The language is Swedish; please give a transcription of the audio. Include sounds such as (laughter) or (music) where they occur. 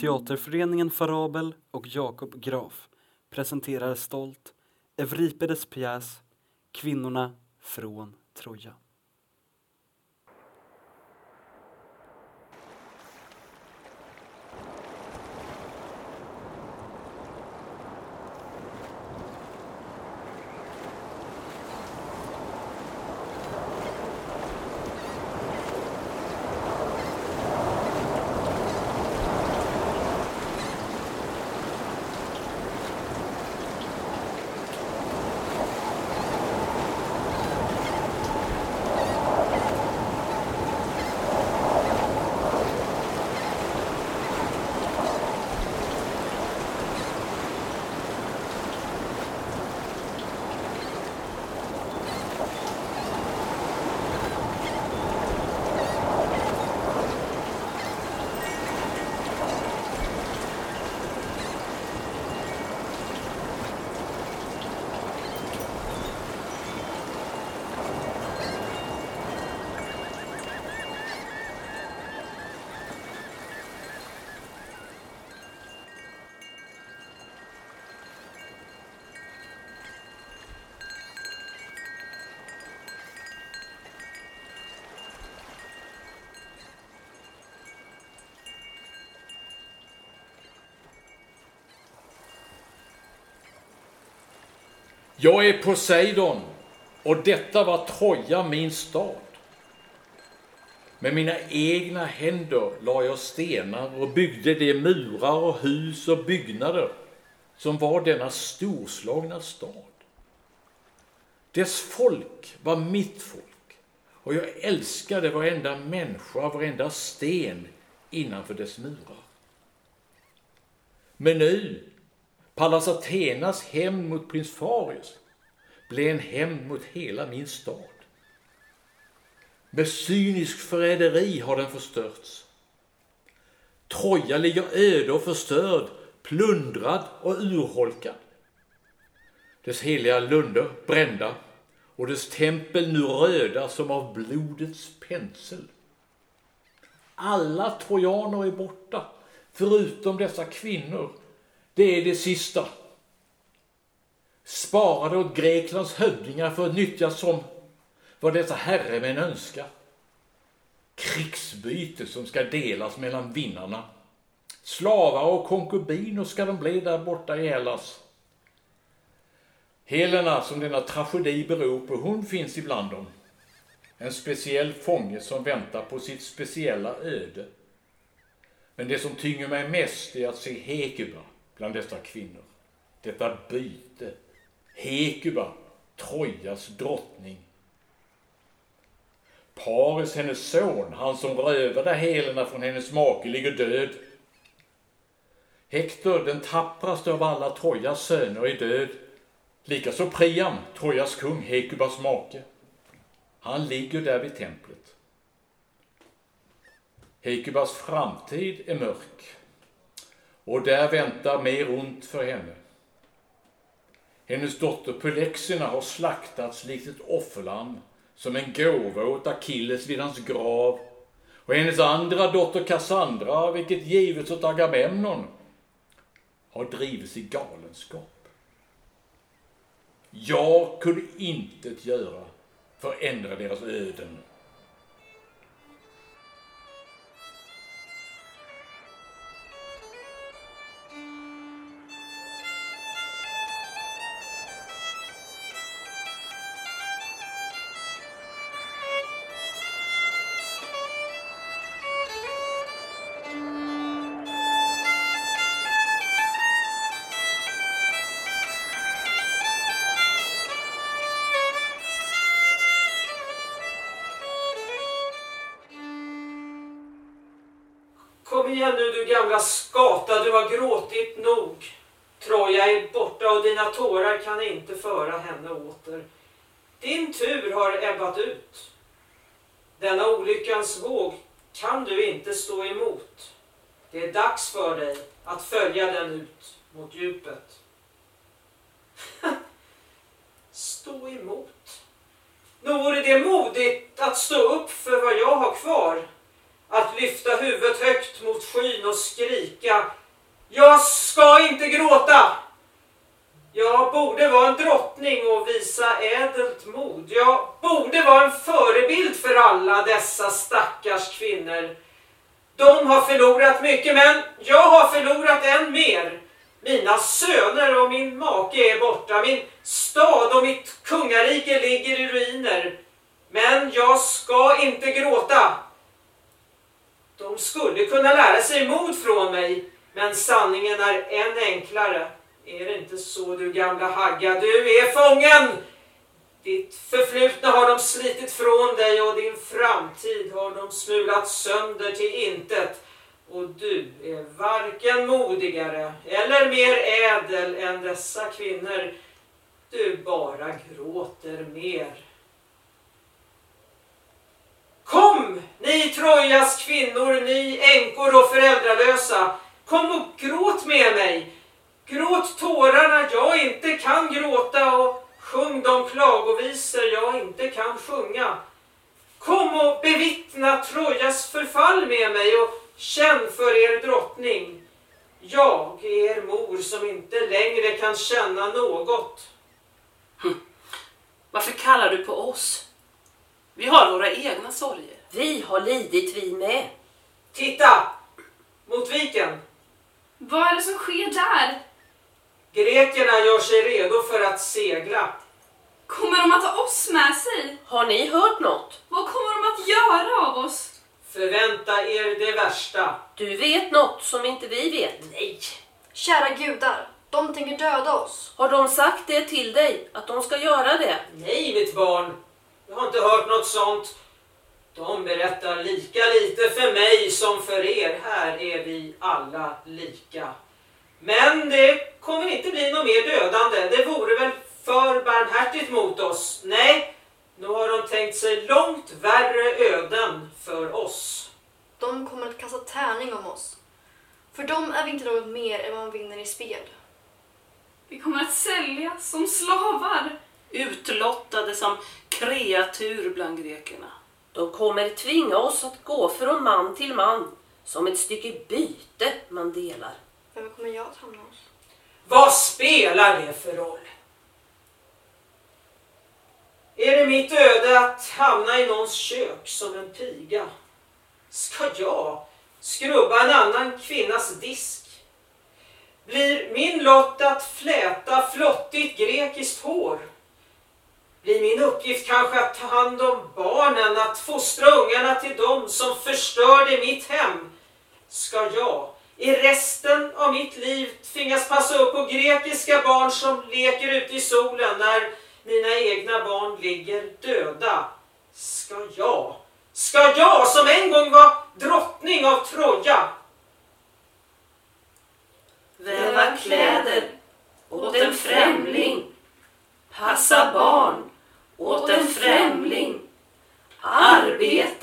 Teaterföreningen Farabel och Jakob Graf presenterar stolt Euripides pjäs Kvinnorna från Troja. Jag är Poseidon och detta var Troja, min stad. Med mina egna händer la jag stenar och byggde de murar och hus och byggnader som var denna storslagna stad. Dess folk var mitt folk och jag älskade varenda människa, varenda sten innanför dess murar. Men nu Pallas Athenas hem mot prins Farius blev en hem mot hela min stad. Med cynisk förräderi har den förstörts. Troja ligger öde och förstörd, plundrad och urholkad. Dess heliga lunder brända och dess tempel nu röda som av blodets pensel. Alla trojaner är borta, förutom dessa kvinnor det är det sista. Sparade åt Greklands hövdingar för att nyttjas som vad dessa herremän önskar. Krigsbyte som ska delas mellan vinnarna. Slavar och konkubiner ska de bli där borta i Hellas. Helena, som denna tragedi beror på, hon finns ibland dem. En speciell fånge som väntar på sitt speciella öde. Men det som tynger mig mest är att se Hekuba, bland dessa kvinnor. Detta byte. Hekuba, Trojas drottning. Paris, hennes son, han som rövade Helena från hennes make, ligger död. Hektor, den tappraste av alla Trojas söner, är död. Likaså Priam, Trojas kung, Hekubas make. Han ligger där vid templet. Hekubas framtid är mörk och där väntar mer ont för henne. Hennes dotter Polexina har slaktats likt ett offerlamm som en gåva åt Akilles vid hans grav. Och hennes andra dotter Cassandra, vilket givits åt Agamemnon, har drivits i galenskap. Jag kunde intet göra för att ändra deras öden. Kom igen nu du gamla skata, du har gråtit nog. Troja är borta och dina tårar kan inte föra henne åter. Din tur har ebbat ut. Denna olyckans våg kan du inte stå emot. Det är dags för dig att följa den ut mot djupet. (laughs) stå emot? Nog vore det modigt att stå upp för vad jag har kvar att lyfta huvudet högt mot skyn och skrika Jag ska inte gråta! Jag borde vara en drottning och visa ädelt mod. Jag borde vara en förebild för alla dessa stackars kvinnor. De har förlorat mycket, men jag har förlorat än mer. Mina söner och min make är borta. Min stad och mitt kungarike ligger i ruiner. Men jag ska inte gråta. De skulle kunna lära sig mod från mig, men sanningen är än enklare. Är det inte så du gamla hagga? Du är fången! Ditt förflutna har de slitit från dig och din framtid har de smulat sönder till intet. Och du är varken modigare eller mer ädel än dessa kvinnor. Du bara gråter mer. Kom, ni Trojas kvinnor, ni änkor och föräldralösa. Kom och gråt med mig. Gråt tårarna jag inte kan gråta och sjung de klagovisor jag inte kan sjunga. Kom och bevittna Trojas förfall med mig och känn för er drottning. Jag är er mor som inte längre kan känna något. Hm. Varför kallar du på oss? Vi har våra egna sorger. Vi har lidit vi med. Titta! Mot viken. Vad är det som sker där? Grekerna gör sig redo för att segla. Kommer de att ta oss med sig? Har ni hört något? Vad kommer de att göra av oss? Förvänta er det värsta. Du vet något som inte vi vet? Nej. Kära gudar, de tänker döda oss. Har de sagt det till dig, att de ska göra det? Nej, mitt barn. Jag har inte hört något sånt. De berättar lika lite för mig som för er. Här är vi alla lika. Men det kommer inte bli något mer dödande. Det vore väl för barmhärtigt mot oss. Nej, nu har de tänkt sig långt värre öden för oss. De kommer att kasta tärning om oss. För dem är vi inte något mer än vad man vinner i spel. Vi kommer att säljas som slavar. Utlottade som kreatur bland grekerna. De kommer tvinga oss att gå från man till man, som ett stycke byte man delar. Vem kommer jag att hamna hos? Vad spelar det för roll? Är det mitt öde att hamna i någons kök som en piga? Ska jag skrubba en annan kvinnas disk? Blir min lott att fläta flottigt grekiskt hår? Blir min uppgift kanske att ta hand om barnen, att fostra ungarna till dem som förstörde mitt hem? Ska jag i resten av mitt liv tvingas passa upp på grekiska barn som leker ute i solen när mina egna barn ligger döda? Ska jag, ska jag som en gång var drottning av Troja Väva kläder åt en främling. Passa barn åt en främling. Arbeta.